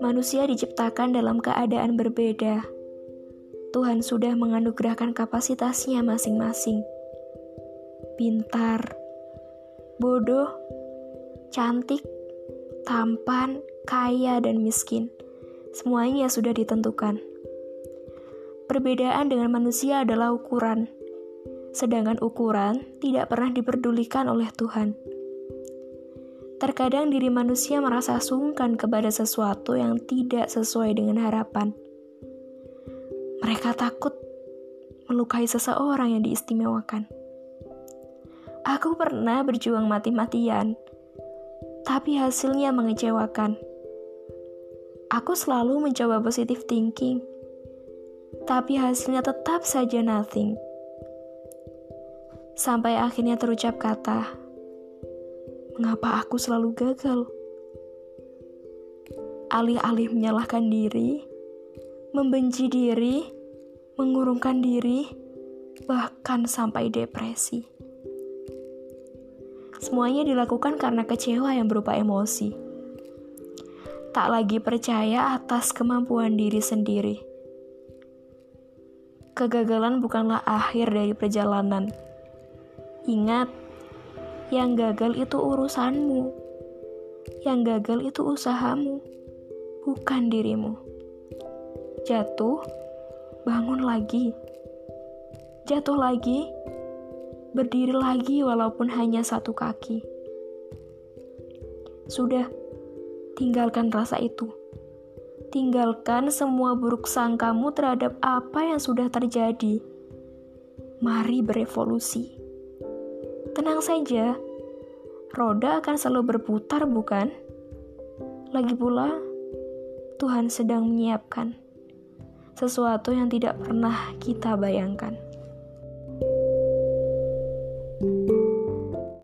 Manusia diciptakan dalam keadaan berbeda. Tuhan sudah menganugerahkan kapasitasnya masing-masing. Pintar, bodoh, cantik, tampan, kaya, dan miskin. Semuanya sudah ditentukan. Perbedaan dengan manusia adalah ukuran, sedangkan ukuran tidak pernah diperdulikan oleh Tuhan. Terkadang diri manusia merasa sungkan kepada sesuatu yang tidak sesuai dengan harapan. Mereka takut melukai seseorang yang diistimewakan. Aku pernah berjuang mati-matian, tapi hasilnya mengecewakan. Aku selalu mencoba positive thinking, tapi hasilnya tetap saja nothing. Sampai akhirnya terucap kata, "Mengapa aku selalu gagal?" Alih-alih menyalahkan diri, membenci diri, mengurungkan diri, bahkan sampai depresi. Semuanya dilakukan karena kecewa yang berupa emosi tak lagi percaya atas kemampuan diri sendiri. Kegagalan bukanlah akhir dari perjalanan. Ingat, yang gagal itu urusanmu. Yang gagal itu usahamu, bukan dirimu. Jatuh, bangun lagi. Jatuh lagi, berdiri lagi walaupun hanya satu kaki. Sudah, tinggalkan rasa itu. Tinggalkan semua buruk sangkamu terhadap apa yang sudah terjadi. Mari berevolusi. Tenang saja, roda akan selalu berputar, bukan? Lagi pula, Tuhan sedang menyiapkan sesuatu yang tidak pernah kita bayangkan.